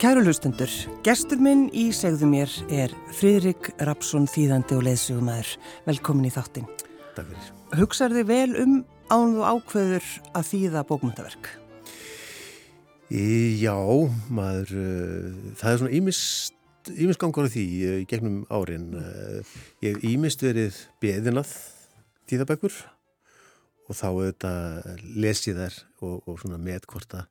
Kæru hlustundur, gestur minn í segðu mér er Fridrik Rapsson þýðandi og leðsugumæður. Velkomin í þáttin. Takk fyrir. Hugsar þið vel um ánuðu ákveður að þýða bókmyndaverk? Já, maður, uh, það er svona ímis gangur á því uh, í gegnum árin. Uh, ég hef ímist verið beðinað tíðabækur og þá auðvitað les ég þær og, og svona að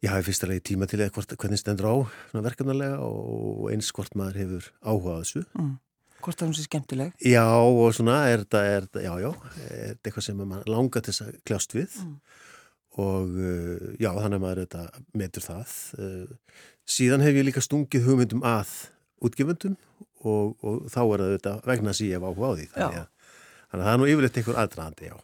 ég hafi fyrstulega tíma til eða hvernig stendur á verkefnulega og eins hvort maður hefur áhugað þessu. Mm. Hvort er hún sér skemmtileg? Já og svona er þetta, er, já já, er þetta eitthvað sem maður langar til þess að kljást við mm. og uh, já þannig að maður þetta metur það. Uh, síðan hef ég líka stungið hugmyndum að útgefundum og, og þá er þetta vegna að ég hef áhuga á því. Þannig að, þannig að það er nú yfirleitt einhver aðdraðandi, já.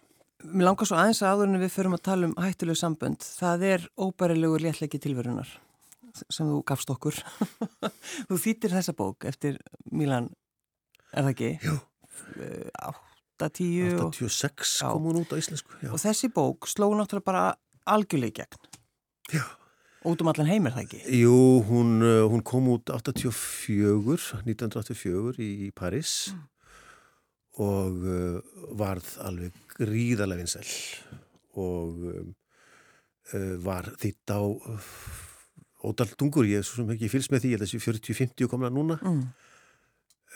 Mér langar svo aðeins aður en við förum að tala um hættuleg sambönd. Það er óbærilegur léttleiki tilverunar sem þú gafst okkur. þú þýttir þessa bók eftir Milan, er það ekki? Jú. 8-10 86 kom hún út á íslensku. Já. Og þessi bók sló náttúrulega bara algjörlega í gegn. Já. Út um allan heimir það ekki? Jú, hún, hún kom út 84, 1984 í, Paris. Mm og uh, varð alveg gríðarlega vinsæl og um, uh, var þitt á uh, ódaldungur, ég er svo sem ekki fylgst með því, ég held að þessi 40-50 komna núna. Mm.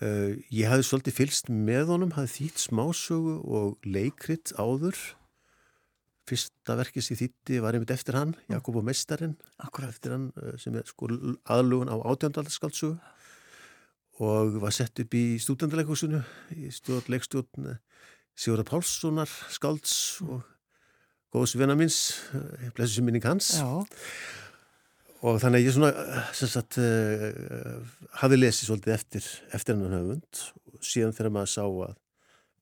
Uh, ég hafði svolítið fylgst með honum, hafði þýtt smásögu og leikrit áður. Fyrsta verkið sem þýtti var einmitt eftir hann, Jakob og Mestarinn eftir hann uh, sem er sko aðlugun á átjöndalaldskaldsögu og var sett upp í stúdendaleikusinu í stjórn, leikstjórn Sigurða Pálssonar, Skalds og góðs vina minns blessu sem minning hans Já. og þannig að ég svona sagt, uh, hafi lesið svolítið eftir, eftir hennan höfund og síðan þegar maður sá að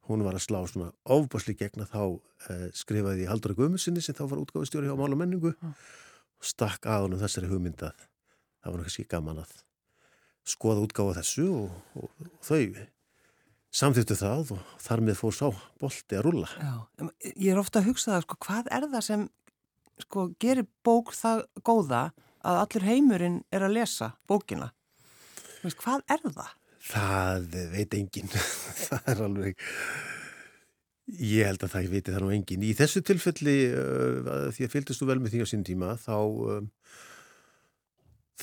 hún var að slá svona ofbásli gegna þá uh, skrifaði ég Haldur Guðmundssoni sem þá var útgáðustjóri hjá Mála menningu og stakk að honum þessari hugmyndað það var náttúrulega gaman að skoða útgáða þessu og, og, og þau samþýttu það og þar með fór sá bolti að rulla. Já, ég er ofta að hugsa það, sko, hvað er það sem sko, gerir bók það góða að allur heimurinn er að lesa bókina? Veist, hvað er það? Það veit enginn. það er alveg... Ég held að það veit það nú enginn. Í þessu tilfelli, uh, því að fylgdist þú vel með því á sín tíma, þá, um,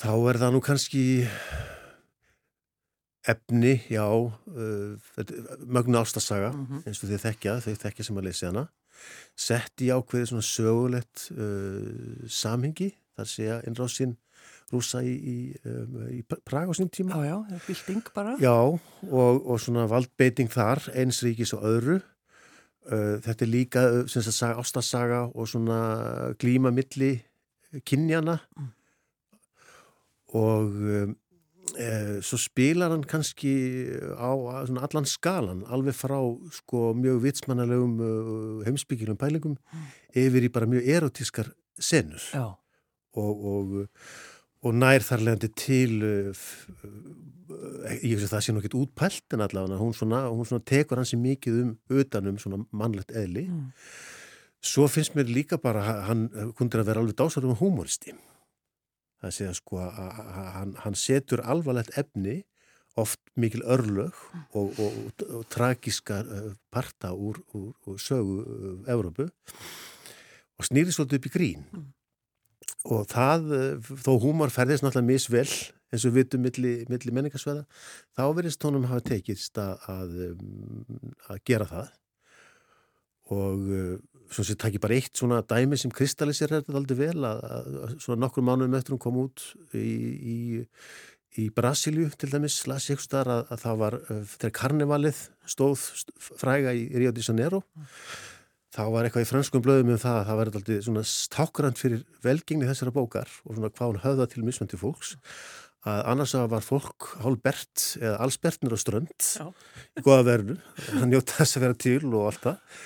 þá er það nú kannski efni, já, uh, mögnu ástasaga, mm -hmm. eins og þið þekkja, þau þekkja sem að leysi hana, sett í ákveði svona sögulegt uh, samhengi, þar sé að innráðsinn rúsa í, í, um, í Praga á sínum tíma. Já, já, bilding bara. Já, og, og svona valdbeiting þar, eins ríkis og öðru. Uh, þetta er líka, sem sagt, ástasaga og svona glímamilli kynjana mm. og um, Eh, svo spilar hann kannski á allan skalan alveg frá sko, mjög vitsmannalegum uh, heimsbyggilum pælingum mm. yfir í bara mjög erotískar senur og, og, og nær þar leðandi til uh, ég veist að það sé nokkið útpælt en allavega hún, svona, hún svona tekur hansi mikið um utanum svona mannlegt eðli mm. svo finnst mér líka bara hann kundir að vera alveg dásarum humoristi það sé að sko hann, hann setur alvarlegt efni oft mikil örlög og, og, og, og tragíska uh, parta úr, úr, úr sögu Európu og snýri svolítið upp í grín mm. og það, þó húmar ferðist náttúrulega misvel eins og vitum milli, milli menningarsveða þá verðist honum hafa tekist að, að, að gera það og svona takk ég bara eitt svona dæmi sem kristallisir þetta aldrei vel að, að svona nokkur mánuðum eftir hún kom út í, í, í Brasilju til dæmis, las ég eitthvað að, að það var uh, þegar karnevalið stóð fræga í Rio de Janeiro þá var eitthvað í franskum blöðum um það að það var alltaf svona stákrand fyrir velgengni þessara bókar og svona hvað hún höfða til mismöndi fólks að annars að var fólk hálfbert eða allsbertnir á strönd Já. í goða vernu, hann njótt þess að vera til og allt það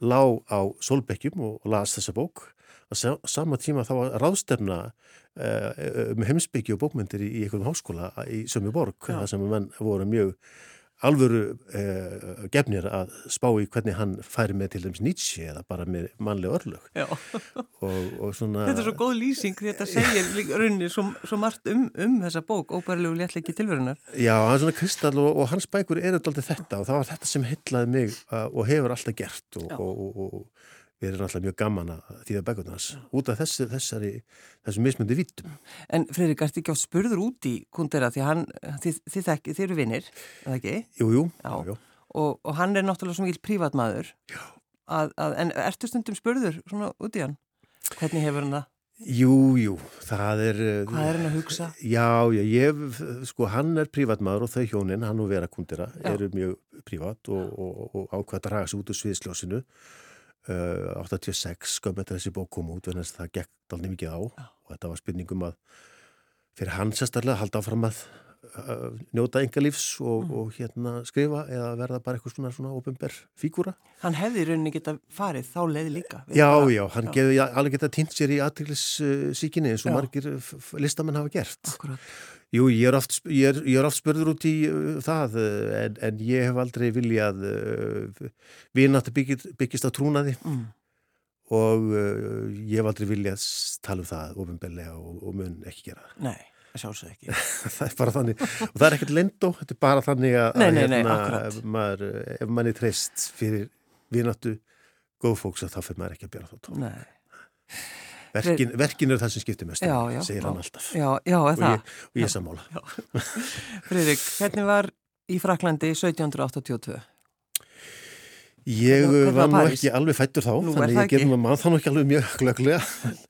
lág á solbekkjum og las þessa bók. Og sama tíma þá var ráðstefna uh, um heimsbyggju og bókmyndir í, einhverjum háskóla í Sömmi borg, það sem menn voru mjög alvöru uh, gefnir að spá í hvernig hann færi með til dæmis Nietzsche eða bara með mannlega örlög. Og, og svona, Þetta er svo góð lýsing þetta segir rauninni svo, svo margt um, um þessa bók, óbærilegu léttlegi tilverunar. Já, hann er svona kristall og, og hans bækur eru alltaf þetta og það var þetta sem heitlaði mig uh, og hefur alltaf gert og, erum alltaf mjög gaman að þýða bækurnars út af þessi, þessari þessum mismundi vítum. En Freirik, ert ekki á spurður út í kundera því hann, þið, þið, þið, þið eru vinnir, eða ekki? Jú, jú. Já. jú. Og, og hann er náttúrulega svo mikil prívatmaður. Já. Að, að, en ertu stundum spurður svona út í hann? Hvernig hefur hann það? Jú, jú, það er... Eh, Hvað er hann að hugsa? Já, já, ég, sko, hann er prívatmaður og þau hjónin, hann og vera kundera, eru mjög prívat og, og, og ákvæða að draga sig út úr sviðsljósinu 86 skömm eftir þessi bók kom út þess að það gekk alveg mikið á Já. og þetta var spurningum að fyrir hans sérstaklega halda áfram að uh, njóta engalífs og, mm. og hérna skrifa eða verða bara eitthvað svona, svona ofinber fígúra. Hann hefði rauninni geta farið þá leiði líka. Já, já, hann gefði alveg geta týnt sér í aðtrygglisíkinni eins og já. margir listamenn hafa gert. Akkurat. Jú, ég er oft, ég er, ég er oft spörður út í uh, það uh, en, en ég hef aldrei viljað uh, vinnátti byggist, byggist á trúnaði mm. og uh, ég hef aldrei viljað tala um það ofinbellega og, og mun ekki gera það. Nei, það sjálfsög ekki. það er bara þannig og það er ekkert lendó, þetta er bara þannig að, nei, nei, hérna, ef, maður, ef mann er treyst fyrir vinnáttu góð fólks að þá fyrir maður ekki að bera þá tóna. Nei. Verkin, verkin er það sem skiptir mest, segir já, hann alltaf. Já, já, og ég, og ég samála. Friðrik, hvernig var í Fraklandi 1782? Ég hvernig var nú ekki alveg fættur þá, nú, þannig ég gerði maður þá nú ekki alveg mjög glögglega,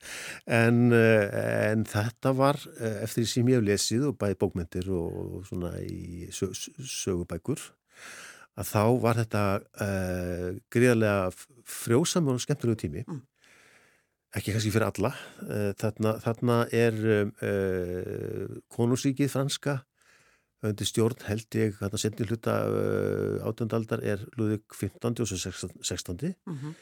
en, eh, en þetta var eh, eftir því sem ég hef lesið og bæði bókmyndir og svona í sögubækur, að þá var þetta uh, gríðarlega frjósamur og skemmtilegu tími. Mm ekki kannski fyrir alla eh, þarna, þarna er um, uh, eh, konusíkið franska undir stjórn held ég þarna sendi hluta uh, átjöndaldar er Lúðvík 15. og 16. Mm -hmm.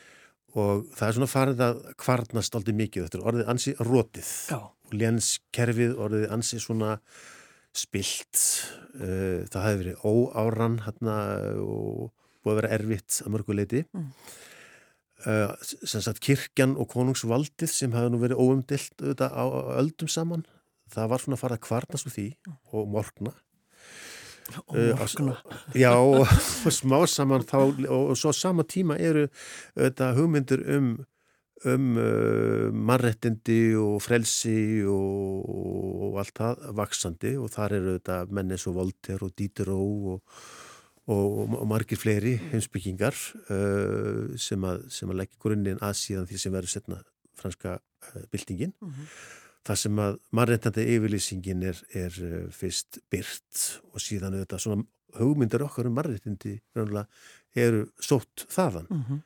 og það er svona farið að kvarnast aldrei mikið, þetta er orðið ansi rótið og lénskerfið orðið ansi svona spilt uh, það hefði verið óáran hérna og búið að vera erfitt að mörguleiti mm. Uh, sagt, kirkjan og konungsvaldið sem hafa nú verið óumdilt auðvitað á öldum saman. Það var svona að fara að kvarnast úr því og morgna. Og morgna. Uh, já og, og smá saman þá og, og svo sama tíma eru auðvitað hugmyndir um um uh, mannrettindi og frelsi og, og allt það vaksandi og þar eru auðvitað mennis og volter og dítiró og og, og margir fleiri heimsbyggingar uh, sem að, að leggja grunninn að síðan því sem verður setna franska uh, byltingin. Mm -hmm. Það sem að mannreitandi yfirlýsingin er, er uh, fyrst byrt og síðan auðvitað svona hugmyndir okkar um mannreitindi eru sótt þaðan. Mm -hmm.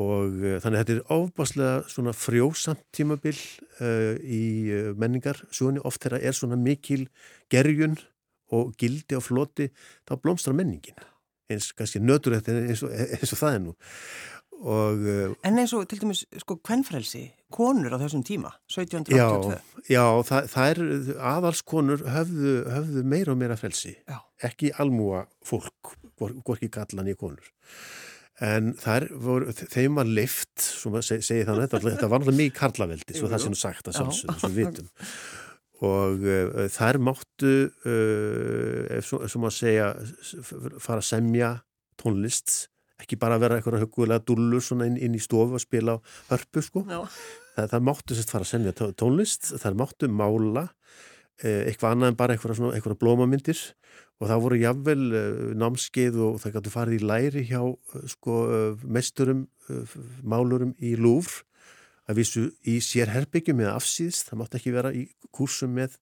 Og uh, þannig að þetta er ofbáslega svona frjósamt tímabil uh, í uh, menningar. Svo oft þeirra er svona mikil gerjun og gildi og floti þá blómstra menningin. Eins kannski nöturrætt eins, eins og það er nú. Og, uh, En eins og til dæmis sko kvennfrelsi konur á þessum tíma 1782 Já, já það, það er aðalskonur höfðu, höfðu meira og meira frelsi. Já. ekki almúa fólk gorki gallan í konur. En voru, þeim var lift, sem að segja þannig þetta var náttúrulega mikið karlaveldi, svo það sem sagt að sjálfsögðu, svo við vitum og uh, þær máttu uh, ef svo, maður segja fara að semja tónlist ekki bara vera eitthvað hugulega dúllur inn, inn í stofu og spila á hörpu sko. Það, það máttu sérst fara að semja tónlist þær máttu mála uh, eitthvað annað en bara eitthvað, eitthvað blómamyndir. Og það voru jáfnvel námskeið og það gætu farið í læri hjá sko, mesturum málurum í Lúfr að vísu í sér herbyggjum eða afsýðst, það mátt ekki vera í kursum með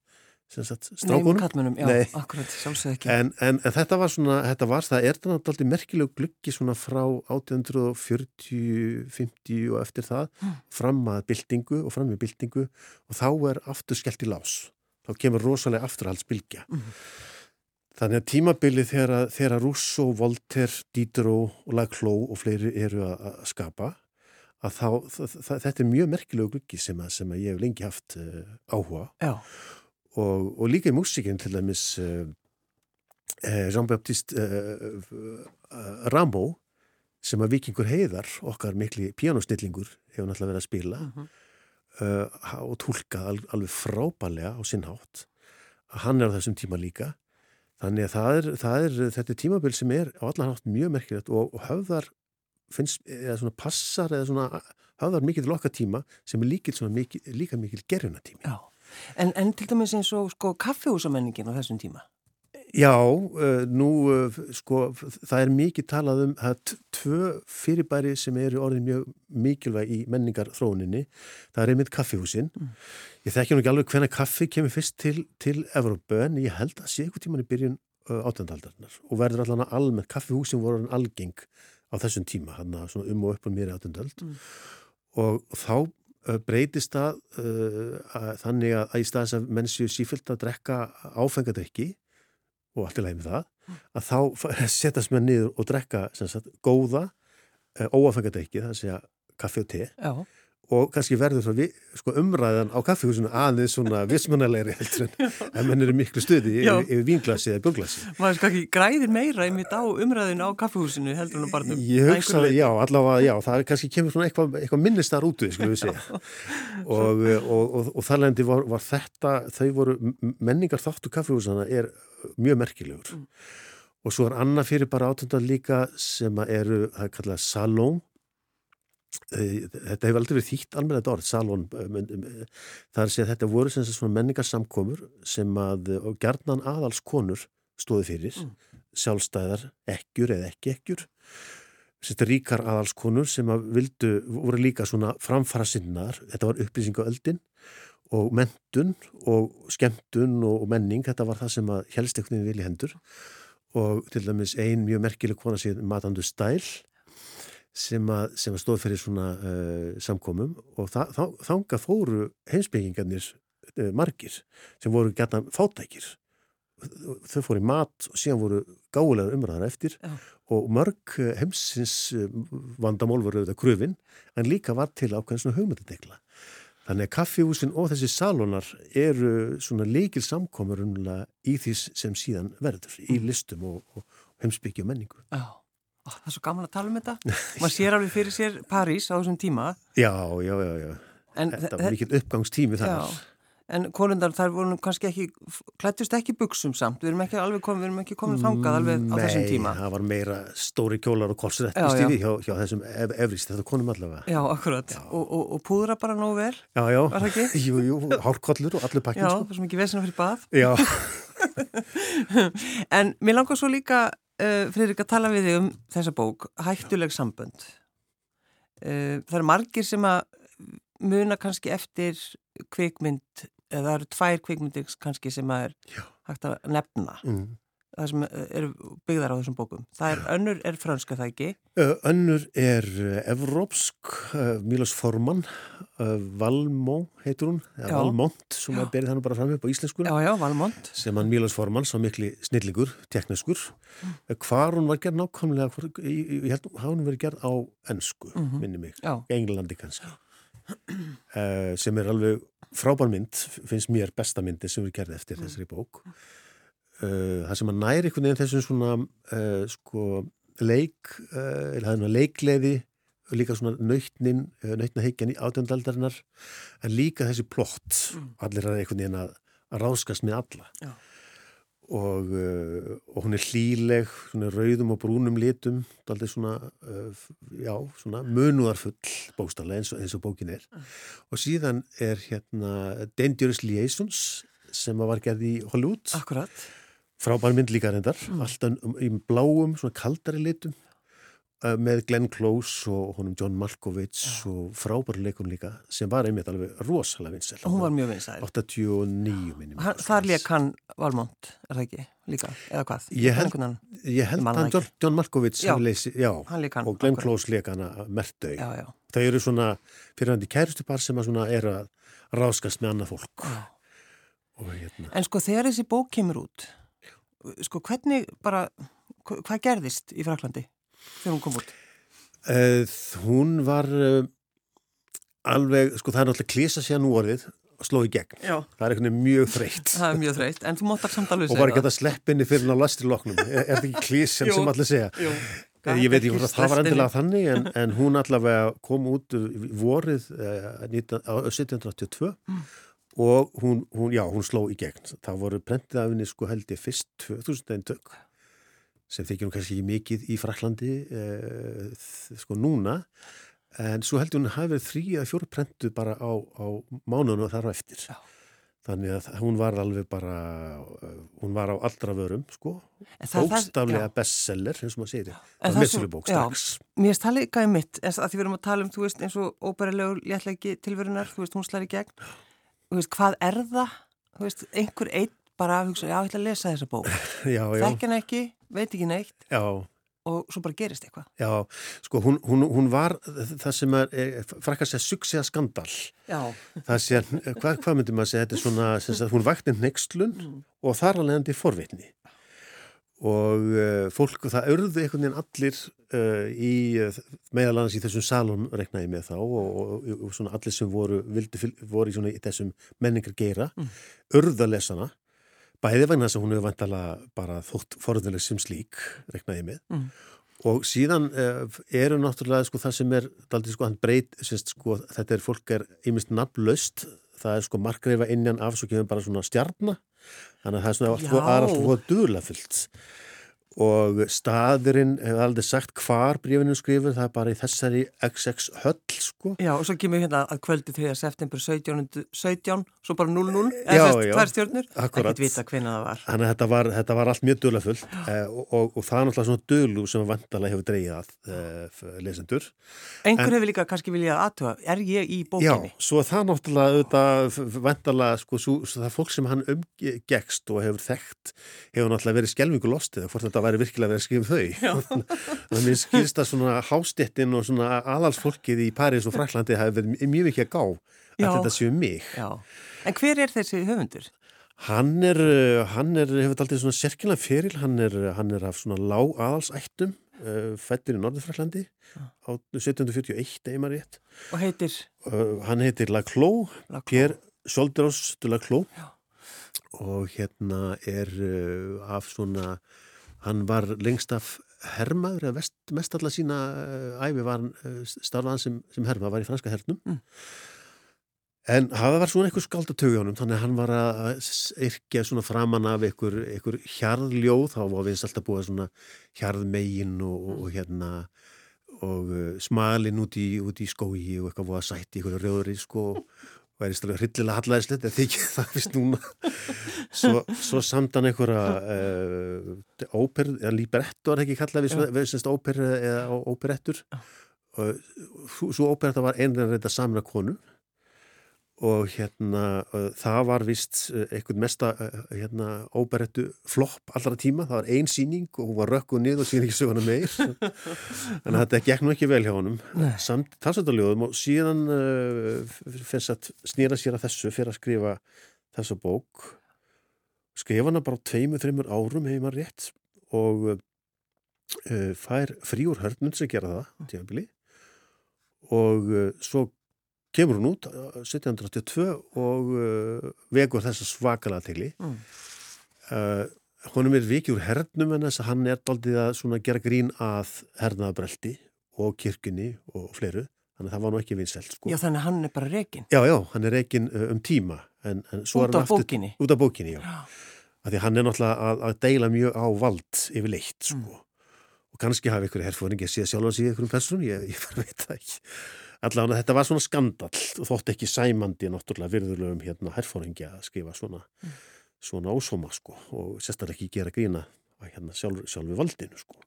strákunum. Nei, katmunum, já, Nei. akkurat, sjálfsög ekki. En, en, en þetta var svona, þetta var, það er náttúrulega merkileg gluggi svona frá 1840, 50 og eftir það, mm. fram að byltingu og fram með byltingu og þá er aftur skellt í lás. Þá kemur rosalega afturhaldsbylgja. Mm. Þannig að tímabilið þegar Russo, Volter, Diderot og Laclau og fleiri eru að skapa að þá, þetta er mjög merkilegu gluggi sem, að, sem að ég hef lengi haft uh, áhuga og, og líka í músikinn til dæmis uh, eh, Jean-Baptiste Rambo sem að Vikingur Heiðar, okkar mikli píanósnillingur hefur náttúrulega verið að spila Mm -hmm. uh, og tólkað al, alveg frábælega á sinnhátt hann er á þessum tíma líka. Þannig að það er, það er þetta er tímabil sem er á allan hátt mjög merkilegt og, og höfðar finnst, eða svona passar eða svona höfðar mikið til okkar tíma sem er líkil, mikil, líka mikil geruna tími Já, en, en til dæmis eins og sko kaffehúsamenningin á þessum tíma? Já, nú sko, það er mikið talað um að tvö fyrirbæri sem eru orðin mjög mikilvæg í menningar þróuninni, það er einmitt kaffihúsin. Mm. ég þekki nú ekki alveg hvenna kaffi kemur fyrst til, til Evrópu en ég held að sé eitthvað tíman í byrjun átöndarnar og verður allan að almennt kaffihúsin voru en algeng á þessum tíma, hann að svona um og upp og mér í átundöld Mm. og þá uh, breytist það uh, að, þannig að, að í staðis að menn séu sífilt að drekka áfengadrykki og allt í lagi með það, að þá setjast mér niður og drekka sagt, góða uh, óafengadrykki, það að segja kaffi og te. Já, og kannski verður við, sko, umræðan á kaffihúsinu aðeins svona vissmannalegri heldur en en menn eru miklu stuði yfir, yfir vínglasi eða björglasi. maður skal ekki græðir meira einmitt á umræðinu á kaffehúsinu heldur en á barnum Ég Að hugsa, einhverju leyti. já, allavega, já, það kannski kemur svona eitthvað, eitthvað minnist þar út við, skulum við segja. og, og, og, og þar lendi var, var þetta, þau voru, menningar þáttu kaffihúsana er mjög merkilegur. Mm. Og svo er annað fyrir bara átundar líka sem að eru, það er kallað salón. Þetta hefur aldrei verið þýtt almenna þetta orð, salón. eh, eh, Það er að þetta voru sem svona menningarsamkomur sem að, eh, gjarnan aðals konur stóði fyrir, Mm. sjálfstæðar ekkjur eða ekki ekkjur Sett ríkar aðalskonur sem að vildu, voru líka svona framfara sinnar, þetta var upplýsingaöldin og mentun og skemmtun og, menning, þetta var það sem að helst einhvern veginn vilja hendur og til dæmis ein mjög merkileg kona síðan Matandu Stæl sem að, að stóð fyrir svona uh, samkomum og þa þá, þanga fóru heimsbyggingarnir uh, margir sem voru gætna fátækir þau fóru í mat og síðan voru gáulegar umræðar eftir Já. og mörg eh, heimsins eh, vandamál voru auðvitað kröfin en líka var til ákveðin svona hugmyndadegla. Þannig að kaffihúsin og þessi salónar eru svona leikil samkomur í því sem síðan verður í listum og, og heimsbyggju og menningu. Já, Ó, það er svo gaman að tala um þetta maður sér alveg fyrir sér París á þessum tíma Já, já, já, já. en, Þetta var mikill uppgangstími þar. Já, en konundar þar voru kannski ekki klættust ekki buksum samt við erum ekki alveg komin, við erum ekki komin þangað alveg á þessum tíma Nei, það var meira stóri kjólar og kolsrætt Já, í já. stífi hjá, hjá þessum ef, efrist, þetta konum allavega. Já, akkurat, Og, og, og púðra bara nógu vel Já, já, ekki? jú, jú, hárkollur og allur pakkin, Já, sko. það svo mikið vesina fyrir bað Já, En mér langar svo líka uh, Friðrik að tala við þig um þessa bók Hættuleg sambönd uh, Það eru margir sem að muna kannski eftir kvikmynd eða það eru tvær kvikmyndir kannski sem að er Já. hægt að nefna mm. Það sem eh, eru byggðar á þessum bókum. Það er önnur er franska það ekki? Ö, Önnur er uh, evrópsk, uh, Milos Forman, Valmó heitur hún, Valmont, sem að berið þannig bara fram upp á íslensku, Já, já, Valmont. Sem hann Milos Forman, svo mikli snillingur, tekniskur, mm. hvar hún var gerð nákvæmlega, hvor, ég, ég held að hún verið gerð á ennsku, Mhm. minni mig, Já, Englandi kannski, sem er alveg frábær mynd, finnst mér besta myndi sem við gerði eftir þessari bók. Uh, það sem að næri einhvern veginn þessum svona uh, sko leik, uh, eða það er leikleði líka svona nöytnin, uh, nöytna heikjan í átjöndardarinnar en líka þessi plott, Mm. allir er einhvern veginn að, að ráskast með alla Já. og, uh, og hún er hlíleg, svona rauðum og brúnum litum, aldrei svona, uh, já, svona munúðarfull bókstallega eins og, eins og bókin er. Og síðan er hérna Dangerous Liaisons sem var gerð í Hollywood, akkurat frábær mynd líka reyndar, Mm. alltaf í bláum, svona kaldari litum með Glenn Close og honum John Malkovich og frábær leikun líka sem var einmitt alveg rosalega vinsel. og hún var mjög vinsæl 89 minni. Hann- Þar leik hann Valmont, er það ekki líka, eða hvað? Ég held- veginn. Ég held að það John, John Malkovich Já. leysi, já, Hann hann og Glenn akkurat. Close leik hana mertau. Já, já, Þau eru svona fyrirhandi kærustupar sem að er að ráskast með annað fólk. Og hérna, En sko þegar þessi bók kemur út, sko hvernig bara, hva- hvað gerðist í Fraklandi þegar hún kom út? uh, hún var uh, alveg, sko það er náttúrulega klísa sér nú orðið sló í gegn. Já. Það er einhvern veginn mjög þreytt. Það er mjög þreytt, en þú máttar samt alveg Og segja bara geta sleppinni fyrir hann á lastri loknum. Er, er það ekki klísjan Jú. sem allir segja? Jú. Eh, Ég veit ekki hvort að það var endilega þannig en, en hún allavega kom út vorið eh, 19 á 1782 og hún, hún, já, hún sló í gegn. Það voru prentið af henni sko held ég fyrst 2000 eintök sem þykir hún kannski ekki mikið í Fraklandi eh, sko núna en svo heldur hún hafi verið þrý að fjóru prentuð bara á, á mánunum og þar á eftir. Já. Þannig að hún var alveg bara, eh, hún var á allra vörum sko, bókstaflega bestseller eins og maður segir, það er já. strax. Mér það líka í mitt, en að því við erum að tala um, þú veist, eins og óbærilegur léttleiki tilverunar, þú veist, hún slæri gegn, veist, hvað er það? Þú veist, einhver einn bara að hugsa, já, ég ætla að lesa þessa bók. Já, já, Þekk hann ekki, veit ekki neitt já, og svo bara gerist eitthvað. já, sko hún, hún, hún var það sem er, frækka að succea skandal. Já. Það sé, hvað, hvað myndi maður segja, þetta er svona, sem sagt, hún vakti nextlun og þar alveg endi forvitni. Og uh, fólk, það örðu einhvern veginn allir uh, í, uh, meðal annars í þessum salon reknaði með þá og, og, og svona allir sem voru, vildu, voru í, svona, í þessum menningar geira, örðu að lesa hana. Bæði vegna þess að hún hefur vantala bara þótt forðuleg sem slík, reknaði með. Mm. Og síðan uh, eru náttúrulega sko það sem er, daldið sko hann breyt, sko þetta er fólk er ymist nafnlaust, það er sko markreifa innan af svo kemur bara svona stjarnar, þannig að það er svona allt Já. fóð Og staðurinn hefur aldrei sagt hvar brífinu skrifur, það er bara í þessari XX höll sko. Já, og svo kemur hérna að kvöldi 3. september 17, 17 svo bara 0-0, Já, eða já. tvær stjórnur, Akkurat. ekkert vita hvena það var. Þannig að þetta var, þetta var allt mjög duðlega fullt eh, og, og, og það er náttúrulega svona duðlu sem vandalega hefur dreigið að eh, lesendur. Einhver hefur líka kannski viljað aðtuga, er ég í Já, bókinni? svo það náttúrulega auðvitað vandalega, sko, svo, svo það fólk sem hann umgekst og hefur þekkt hefur náttúrulega verið skelvingu lostið þetta væri virkilega verið að skrifa um þau þannig að mér skilst að svona hástéttin og svona aðalsfólkið í París og Fraklandi hafi verið mjög mikið að gá að Já. þetta séu mig Já. En hver er þessi höfundur? Hann er, hann er, hefur aldrei svona sérkynlega feril, hann er, hann er af svona lág aðalsættum, uh, fættur í Norðurfraklandi á 1741, eða maður rétt. Og heitir Uh, hann heitir Laclos. Pierre Solderos de Laclos Já. og hérna er uh, af svona, hann var lengst af hermaður, eða vest, mest alla sína uh, æfi var hann uh, starfaðan sem, sem hermaður, var í franska hernum. Mm. En hafa var svona einhver skald á tögjónum, þannig að hann var að yrkja svona framan af einhver, einhver hjarðljóð, þá var við alltaf búið svona hjarðmegin og, og, og hérna og uh, smalinn út í, út í skói og eitthvað voða sætt í einhverju rjóðri sko og í stæðlega hryllilega hallæðislegt en þykir það fyrst núna. Svo, svo samt hann einhverja uh, óper, eða libretto er ekki kallað við, við semst óper eða óperettur. Og svo- svo óperetta var einlega reynda samina konu og hérna það var vist uh, einhvern mesta uh, hérna, óberettu flopp allra tíma, það var ein síning og hún var rökkuð niður og síðan ekki söguna meir. En þetta gekk nú ekki vel hjá honum. Nei. samt talsvöldaljóðum og síðan uh, fyrst að snýra sér að þessu fyrir að skrifa þessa bók. Skrifa hana bara tveimur, þreimur árum hefur maður rétt. Og uh, fær frí úr hörnum sem gera það tímabili. Og uh, svo kemur hún út uh, 1782 og uh, vekur þessa svakalega tegli Mm. uh, honum er vikið úr hernum en þess að hann er daldið að gera grín að hernaðabrelti og kirkjunni og fleiru þannig að það var nú ekki vinsælt sko. Já, þannig að hann er bara rekin. já, já, hann er reikin uh, um tíma en, en Út af aftur- bókinni. út af bókinni, já Já. því hann er náttúrulega að, að deila mjög á vald yfir leitt sko. og kannski hafi ykkur herfóringi að síða sjálf að síða ykkur um person, ég, ég veit það ekki allavega þetta var svona skandall og þótt ekki sæmandi náttúrulega virðulegum hérna herfóringi að skrifa svona svona ósóma sko og sérstaklega ekki gera grína hérna sjálf, sjálfu valdinu sko.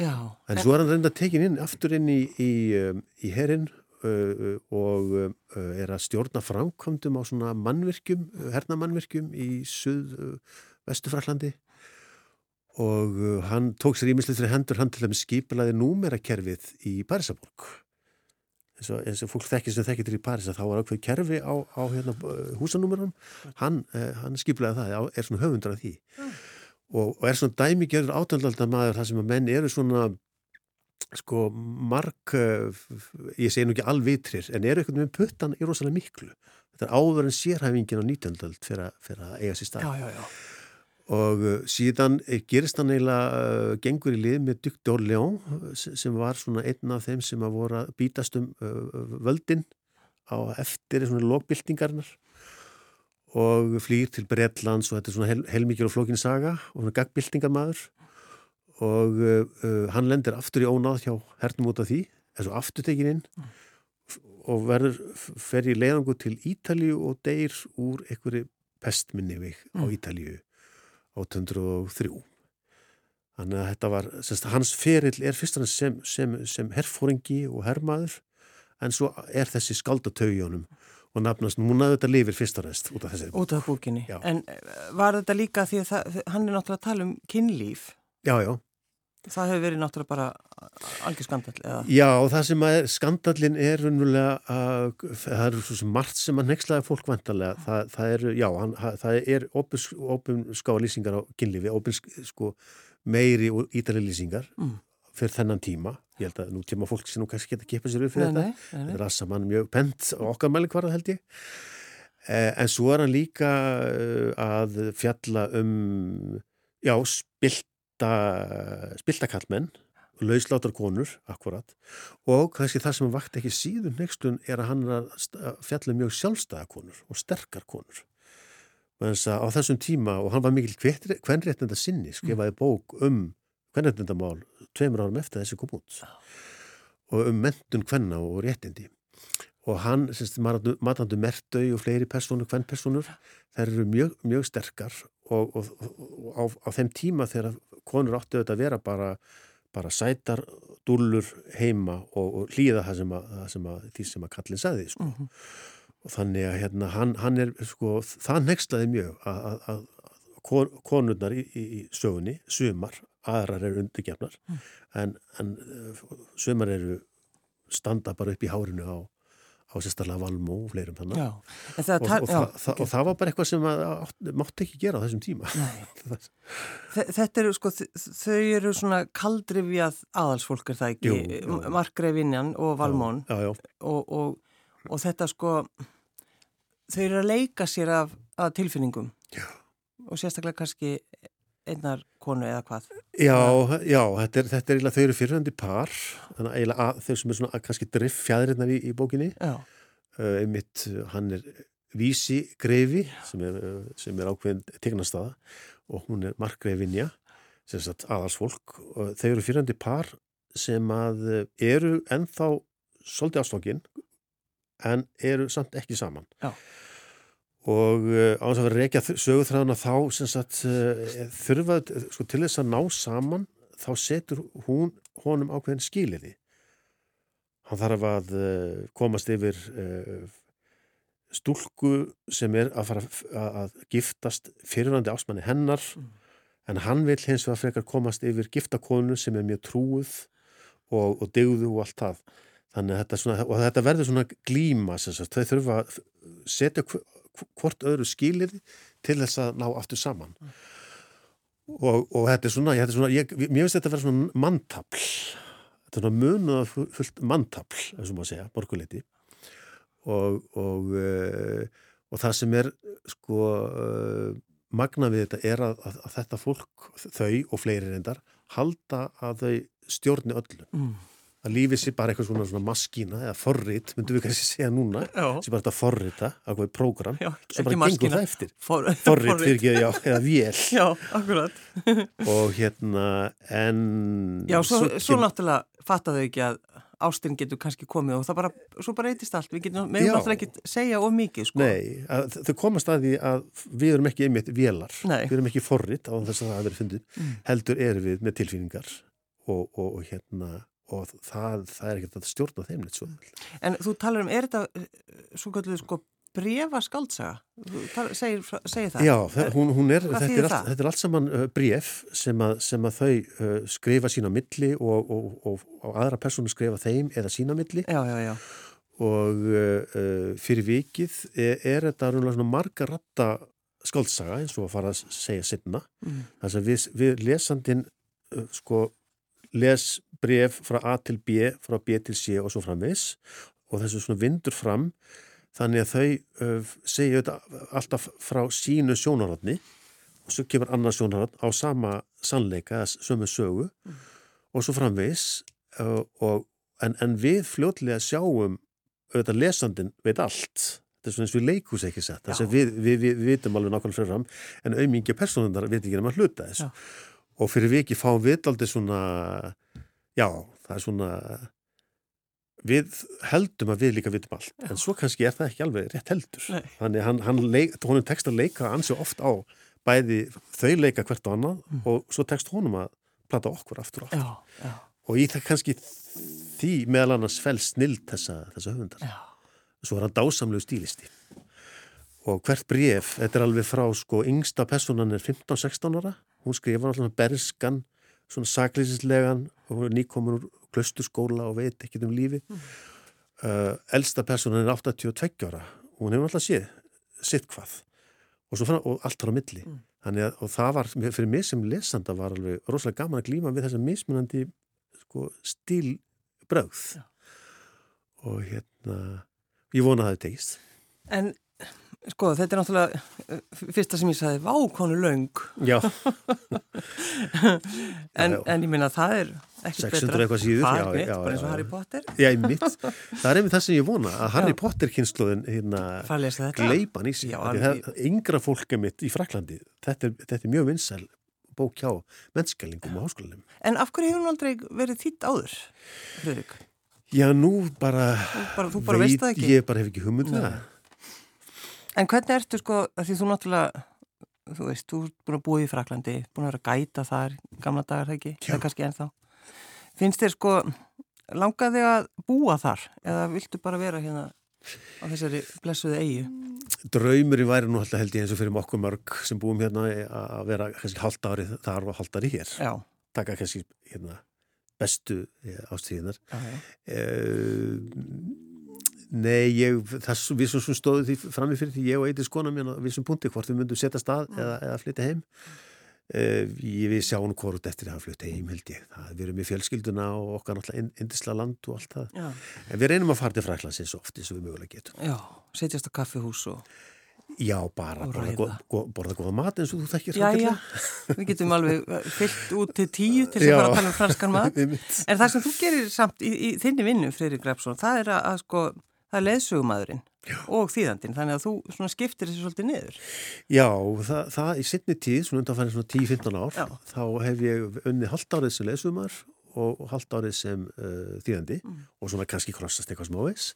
Já. en svo er hann reynda tekin inn aftur inn í, í, um, í herinn uh, og uh, er að stjórna framkvæmdum á svona mannvirkjum, hernamannvirkjum í suð vestufrallandi og hann tók sér ímislið fyrir hendur hann til þeim skipilaði númerakerfið í Parísaborg eins og, eins og fólk þekkir sem þekkir til í París að þá var ákveð kerfi á, á hérna, húsanúmerum hann, uh, hann skipilaði það, er svona höfundur af því og, og er svona dæmigerður átaldaldar maður þar sem að menn eru svona sko marg, ég segi nú ekki alvitrir, en eru einhvern veginn puttan í rosalega miklu. Þetta er áður en sérhæfingin á 19. öld fyrir að eiga sér stað. Já, já, já. Og síðan gerist hann eiginlega, uh, gengur í lið með Duc d'Orléans sem var svona einn af þeim sem að voru að bítast um völdin á eftir svona lókbyltingarnar og flýr til Breitlands og þetta er svona hel, heilmikið og flókin saga og svona gagbyltingarmaður og uh, hann lendir aftur í ónáð hjá hernum út af því, þessu afturtekin inn mm. og verður fer í leiðangu til Ítalju og deyr úr einhverju pestminni við mm. á Ítalju 1803 þannig að þetta var semst, hans ferill er fyrst næst sem, sem, sem herfóringi og herrmaður en svo er þessi skaldatögjónum og nafnast núna þetta lifir fyrst og næst út af þessari búk. Út af búkinni. Já. En eh, var þetta líka því að það, hann er náttúrulega að tala um kynlíf? Já, já. Það hefur verið náttúrulega bara algjör skandall, eða? Já, það sem er, skandallin er unnulega að það eru svo sem margt sem að nexlaði fólk vantarlega. Það, það er, já, hann, það er opinskáa lýsingar á kynlífi, opins, sko, meiri og ídali lýsingar mm. fyrir þennan tíma. Ég held að nú tíma fólk sem nú kannski geta kipað sér upp fyrir nei, þetta. Nei, nei. Þetta er að saman mjög pent okkar mælikvarða held ég. Eh, en svo er hann líka eh, að fjalla um, já, spilt spiltakallmenn lausláttar konur, akkurat og kannski það sem vakt ekki síðun nextun er að hann er að fjalla mjög sjálfstæðakonur og sterkar konur. Á þessum tíma og hann var mikil hvernréttenda sinni skrifaði bók um hvernréttendamál tveimur árum eftir þessi kom út. Og um mentun hvenna og réttindi og hann, semst, matandu mertau og fleiri personur, hvernpersonur þær eru mjög, mjög sterkar og, og, og á, á þeim tíma þegar konur áttu þetta að vera bara, bara sætar, dúllur heima og, og hlýða það sem að, sem að, því sem að kallin saði sko. uh -huh. og þannig að hérna, hann, hann er sko, það nexlaði mjög að, að konurnar í, í, í sögunni, sumar aðrar eru undirgefnar -huh. en, en sumar eru standa bara upp í hárinu á á sérstaklega Valmó og fleirum þannig og, það, og, og, já, það, og það var bara eitthvað sem mátt ekki gera á þessum tíma. Þetta eru sko þau eru svona kaldrifjað aðalsfólk er það ekki, Markgrefinjan og Valmón. og þetta sko þau eru að leika sér af, af tilfinningum. Já. og sérstaklega kannski einnar konu eða hvað? Já, já, þetta er, þetta er eiginlega, þau eru fyrirhandi par, þannig að eiginlega að, þau sem er svona kannski driff fjæðirinnar í, í bókinni. Uh, einmitt, hann er Vísi Greifi sem er, sem er ákveðin tegnastaða og hún er Markgreifinja sem sagt aðalsfólk. Og þau eru fyrirhandi par sem að eru ennþá svolítið ástofngin en eru samt ekki saman. Já og uh, á þess að vera reykja sögurþræðuna þá sagt, uh, þurfa sko, til þess að ná saman þá setur hún honum ákveðin skiliði hann þarf að uh, komast yfir stúlku sem er að fara að, giftast fyrirvandi ásmanni hennar mm. en hann vil hins vegar frekar komast yfir giftakonu sem er mjög trúið og, og degðu og allt það. Þetta, svona, þetta verður svona glíma þau þurfa að setja hvort öðru skilir til þess að ná aftur saman. Og, og þetta er svona, þetta er svona ég, mér finnst þetta að vera svona mantapl þetta er svona munuða fullt mantapl, eins og maður segja, borguleiti og og, uh, og það sem er sko uh, magna við þetta er að, að, að þetta fólk, þau og fleiri reyndar halda að þau stjórni öllu. Mm að lífið sé bara eitthvað svona, svona maskína eða forrið, myndum við kannski segja núna sem bara þetta forrita, ákveðið prógram sem bara gengur það eftir. For, forrið fyrir ekki, já, eða vél. Já, akkurat. Og hérna, en Já, svo, svo, svo náttúrulega fattaðu ekki að ástinn getur kannski komið og það bara, svo bara eitist allt. Við getum, náttúrulega ekki segja of mikið sko. Nei, að, þau komast að því að við erum ekki einmitt vélar, Nei. við erum ekki forrið á þess að það verið fundið, mm. heldur erum við með tilfinningar og, og, og hérna og það, það er ekkert að stjórna þeim neitt svo. En þú talar um, er þetta eh, svo kalluð sko brefa skaldsaga? Segir, segir það? Já, það, hún, hún er, þetta er, allt, þetta er allt saman uh, bref sem að, sem að þau uh, skrifa sína milli og, og, og, og aðra persónu skrifa þeim eða sína milli. Já, já, já. Og uh, fyrir vikið er, er þetta svona marga ratta skaldsaga eins og að fara að segja sinna. Mm. Þess að við, við lesandin sko les bref frá A til B, frá B til C og svo framvis og þessu svona vindur fram þannig að þau uh, segja þetta alltaf frá sínu sjónarhaldni og svo kemur annað sjónarhald á sama sannleika, sömu sögu mm. og svo framvis uh, og, en, en við fljótlega sjáum auðvitað lesandin veit allt þetta er svona eins og leikús ekki sett við, við, við, við vitum alveg nákvæmlega fyrir fram en auðmingi personundar veit ekki um að hluta þess Já. Og fyrir við ekki fáum við aldrei svona já, það er svona við heldum að við líka vitum allt. Já. en svo kannski er það ekki alveg rétt heldur. Nei. þannig hann, hann leik, honum tekst að leika ansi oft á bæði þau leika hvert og annað mm. og svo tekst honum að plata okkur aftur og aftur. Og í það kannski því meðal annars fel snild þessa, þessa höfundar. Svo er hann dásamlegu stílisti. Og hvert bref, þetta er alveg frá sko yngsta personan er 15-16 ára hún skrifa alltaf berskan svona saklýsinslegan og hún er nýkomin úr klausturskóla og veit ekkert um lífi mm. uh, elsta personan er 82 ára og hún hefur alltaf séð sitt hvað og, fann, og allt var á milli mm. að, og það var, fyrir mig sem lesanda var alveg rosalega gaman að glíma við þessa mismunandi sko, stílbröð ja. og hérna ég vona að það er tegist En Sko, þetta er náttúrulega eh, fyrsta sem ég sagði, vákonu laung. Já. en, já, já. en ég minna að það er ekki betra. 600 eitthvað síður. Það er mitt, bara eins og Harry Potter. Já, ég mitt. Það er einmitt það sem ég vona, að Harry Potter kynsluðin hérna gleipan í sig. Já, yngra fólka mitt í Fraklandi. Þetta er, þetta er mjög vinsæl bók hjá mennskælingum og háskólanum. En af hverju hefur hún aldrei verið þýtt áður, Fröðrik? Já, nú bara, bara, bara veit, ég bara hef ekki humuð með það. En hvernig ertu sko, því þú náttúrulega, þú veist, þú er búin að búa í Fraklandi, búin að vera að gæta þar, gamla dagar það ekki, eða kannski ennþá. Finnst þér sko, langaði að búa þar eða viltu bara vera hérna á þessari blessuði eigi? Draumurinn væri nú alltaf held ég eins og fyrir okkur mörg sem búum hérna að vera kannski halvt árið þar og halvt árið hér. Já. Takka kannski hérna bestu eh, ástíðinar. Já, já. Uh, Nei, ég, það, við sem stóðum því framifyrir því ég og eitthvað skona mér við sem punti hvort við myndum setja stað mm. eða, eða flytja heim. Uh, ég við sjáum hvort eftir að flytja heim held ég. Það, við erum í fjölskylduna og okkar náttúrulega indisla land og allt það. Já. en við reynum að fara til Fræklands eins og oft eins og við mögulega getum. Já, setjast á kaffihús og Já, bara borða, go, go, borða góða mat eins og þú þekkir Já, já, við getum alveg fyllt út til tíu til þess að fara að tala um franskan mat. En það sem þú gerir samt í, í þinni vinnu, Freyri Grefsson, það er að, að sko það er leðsögumadurinn og þýðandinn, þannig að þú skiptir þessu svolítið niður. Já, það, það í sittni tíð, svona undanfærið svona 10-15 ár, Já. þá hef ég unni halvt árið sem leðsögumar og, halvt árið sem uh, þýðandi mm. og svona kannski krossast eitthvað smávegis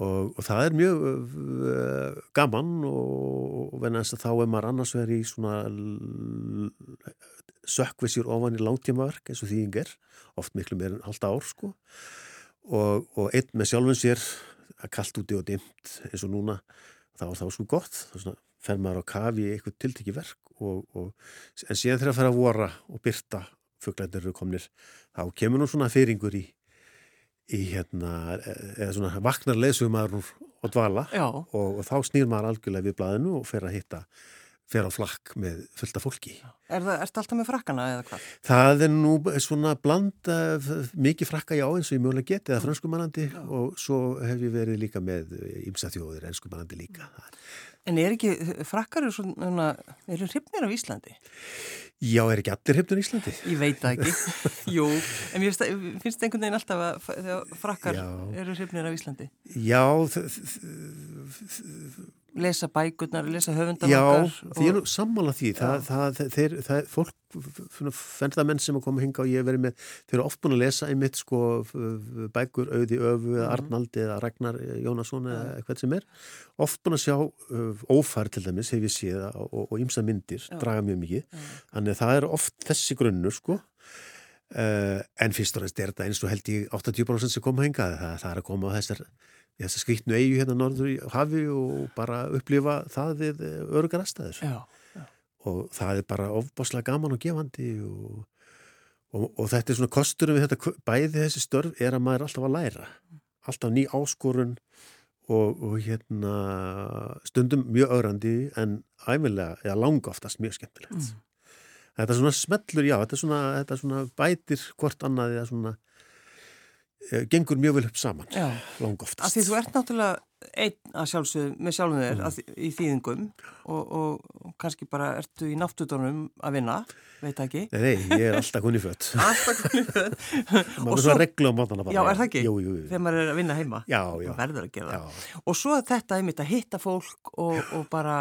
og, og það er mjög uh, gaman og, og þá er maður annars verið í svona sökkvisjur ofan í langtímaverk eins og þýðingar, oft miklu meir en halvt ár sko og, og einn með sjálfum sér að kallt úti og dimt eins og núna þá er það svo gott. Þá fer maður á kafi í eitthvað tiltekki verk og, og, en síðan þegar það fer að vora og byrta fugglættir eru komnir þá kemur nú svona fyrringur í, í hérna eða svona vaknar leðsugum maður og dvala og, og þá snýr maður algjörlega við blæðinu og fer að hitta fer á flakk með fullta fólki. Er það alltaf með frakkana eða hvað? Það er nú svona bland mikið frakka já eins og ég mögulega geti eða franskumannandi og svo hef ég verið líka með ímsa þjóðir enskumannandi líka. En er ekki, frakkar eru svona, eru hryfnir af Íslandi? Já, er ekki allir hryfnir af Íslandi? Ég veit það ekki. Jú, en mér finnst einhvern veginn alltaf að frakkar já. eru hryfnir af Íslandi. Já, lesa bækurnar, lesa höfundar Já, því ég er sammála því það, það, þeir, það, fólk fennstamenn sem að koma hinga og ég verið með þeir eru oft búin að lesa einmitt sko bækur, auði, öfu, mm. Arnaldi eða Ragnar Jónasson eða eitthvað sem er oft búin að sjá uh, ófær til dæmis, hef ég séð og ímsa myndir, Já. draga mjög mikið Já. þannig að það er oft þessi grunnur sko uh, en fyrst og reynst er þetta eins og held ég 80% sem koma hinga það, það er að koma á þessar þess að skvittnu eigu hérna norður í hafi og bara upplifa það við örugar aðstæður já, já. og það er bara ofbáslega gaman og gefandi og, og, og þetta er svona kosturum við þetta bæði þessi störf er að maður er alltaf að læra alltaf ný áskorun og, og hérna stundum mjög ögrandi en æfilega, eða langa oftast mjög skemmtilegt mm. þetta svona smellur, já, þetta svona, þetta svona bætir hvort annað eða svona gengur mjög vel upp saman, lang oftast. Af því þú ert náttúrulega einn að sjálfsögum með sjálfum þér mm. í þýðingum og, og kannski bara ertu í náttúrdónum að vinna, veit ekki? Nei, nei, ég er alltaf kunni fött. alltaf kunni fött. maður er svona regla á mótana bara. Já, er það ekki? Jú, jú, jú. Þegar maður er að vinna heima? Já, já. Það verður að gera það. Og svo þetta er mitt að hitta fólk og, og bara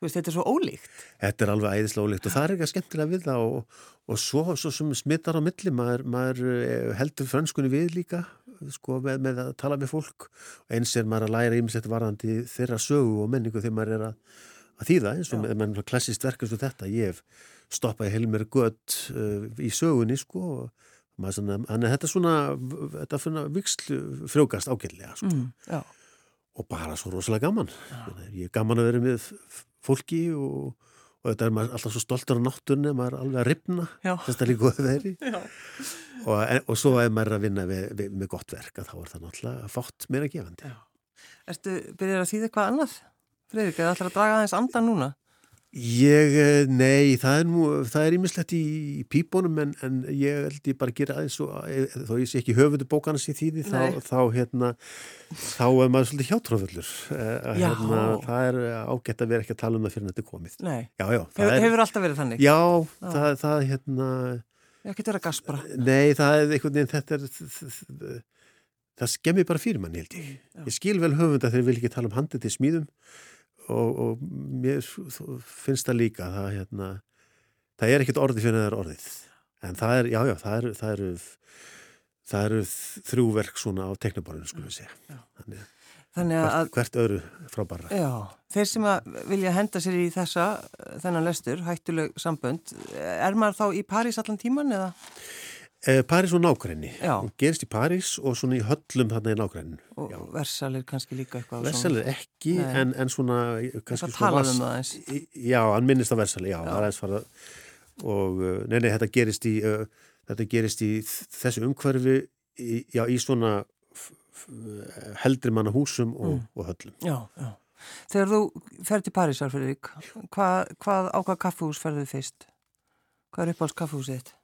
Veist, þetta er svo ólíkt. Þetta er alveg æðislega ólíkt og það er eitthvað skemmtilega við það og, og svo, svo sem smittar á milli, maður, maður eh, heldur franskunni við líka sko, með, með að tala með fólk og eins er maður að læra ímislegt varðandi þeirra sögu og menningu þegar maður er að, að þýða eins og með, með klassist verk eins og þetta. Ég hef stoppaði heilmer gött uh, í sögunni sko og þannig að þetta er svona, þetta er svona vikslu frjókast ágætlega sko. Mm, og bara svo rosalega gaman. Ég er gaman að vera með fólki og, og þetta er maður alltaf svo stoltur á náttunni, maður er alveg að ripna þess að það er líka þeirri og, og svo er maður að vinna við, við, með gott verk að þá er það náttúrulega fátt meira gefandi. Erstu byrjar að þýða eitthvað annað? Fredrik, eða ætlar að draga aðeins andan núna? Ég, eh, nei, það er nú, það er ímislegt í, í pípunum en, en ég held ég bara að gera aðeins og eh, þó ég sé ekki höfundu bókana sér þýði þá, þá, hérna, þá er maður svolítið hjátrúfullur. Eh, hérna, það er ágætt að vera ekki að tala um það fyrir en þetta er komið. Nei, já, já, hefur, er, hefur alltaf verið þannig? Já, já. Það, það, hérna... Ég ekki vera gaspra. Nei, það er einhvern veginn, þetta er, það, það skemmir bara fyrir manni held ég. Já. Ég skil vel höfunda þegar ég vil ekki tala um handið til smíðum og, og mér finnst það líka það, hérna, það er ekkert orði fyrir það er orðið. En það er, eru það eru, það eru þrjúverk svona á tekniborðinu skulum við segja. Þannig, þannig að hvert, hvert öðru frábæra Já, þeir sem vilja henda sér í þessa þennan lestur, hættuleg sambönd er maður þá í París allan tíman eða? Eh, París og nákvæmni, hún gerist í París og svona í höllum þarna í nákvæmni og Versalir kannski líka eitthvað Versalir ekki, en, en svona það talaðum það eins já, hann minnist að Versalir, já, já. það er eins farað og, eh, nei, nei, þetta gerist í uh, þetta gerist í þessu umhverfi í, já, í svona heldri manna húsum og, mm. og höllum Já, já Þegar þú fer til Parísar fyrir þig hvað, hvað á hvað kaffehús ferðu fyrst? Hvað er uppáhalds kaffehúsið þitt?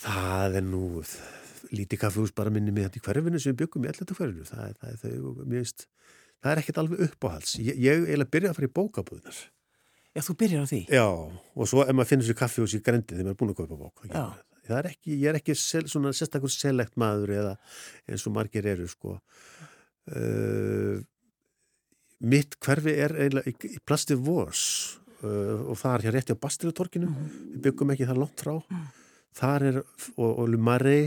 Það er nú lítið kaffehús bara minni með þetta í hverfinu sem við byggum í alltaf hverfinu. Það, það, það, það er ekkert alveg uppáhals. Ég, ég eiginlega byrja að fara í bókabúðunar. Já, þú byrjar á því? Já, og svo ef maður finnir sér kaffehús í grendið þegar maður er búin að kaupa bók. Það er ekki, ég er ekki sel, svona sérstakur select maður eða eins og margir eru, sko. Uh, mitt hverfi er eiginlega í, plasti vors uh, og það er hér rétti á Bastilutorkinu. Mm. Við byggum ekki það langt frá. Mm þar er, og, og Lumarri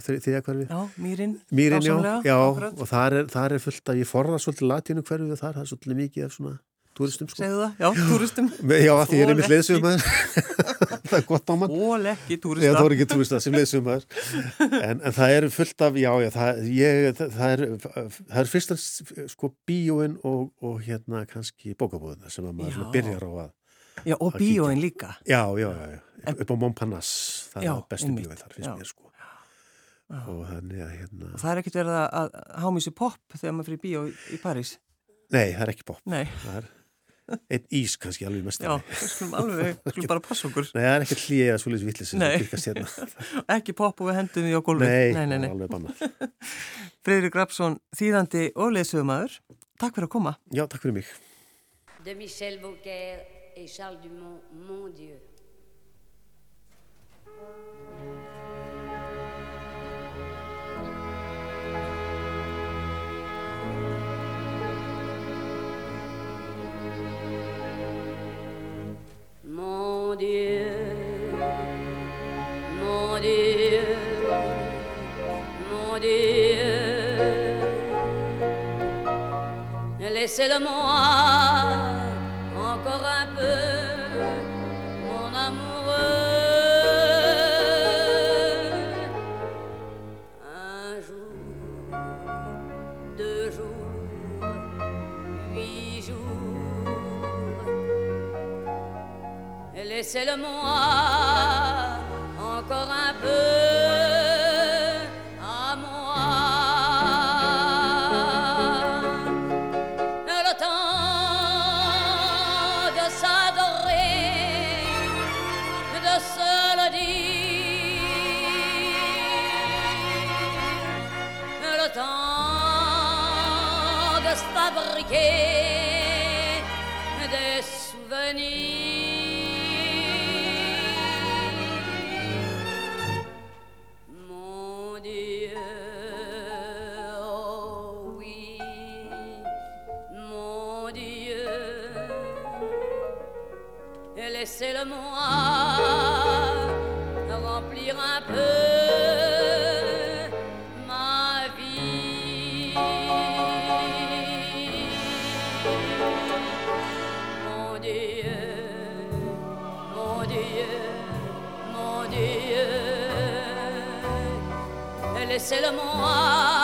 þegar hverfi Já, Mýrin, Mýrin já, já og þar er, þar er fullt að ég forða svolítið latínu hverfi og þar það er svolítið mikið af svona túristum sko. Segðu það, já, túristum. Já, því ég er einmitt leiðsum það er gott á mann Ól ekki túrista Já, það er ekki túrista sem leiðsum en, en það er fullt af, já, já það, ég, það, það er, það er fyrst að sko bíóin og, og hérna kannski bókabóðina sem að maður byrjar á að Já, og bíóin líka. Já, já, já, já. upp á Montparnasse það já, er bestu bíóin þar, finnst já. mér sko. Og þannig að hérna og það er ekkert verið að hámísi pop þegar maður fyrir bíó í, í París? Nei, það er ekki pop Nei. það er einn ís kannski alveg mest Já, við skulum alveg, við skulum bara passa okkur. Nei, það er ekkert hlýja svolítið vittlis hérna. Ekki pop og við hendum því á gólfi Nei, nei, nei, nei. alveg banna Freyri Grafsson, þýðandi og leðsögumæður Takk fyrir að koma. Já, takk fyrir mig. De Michel Bouquet et Charles Dumont, mon Dieu. Mon Dieu, mon Dieu, mon Dieu, laissez-le-moi encore Laissez-le-moi encore un peu à moi. Le temps de s'adorer, de se le dire. Le temps de se fabriquer des souvenirs. de moi.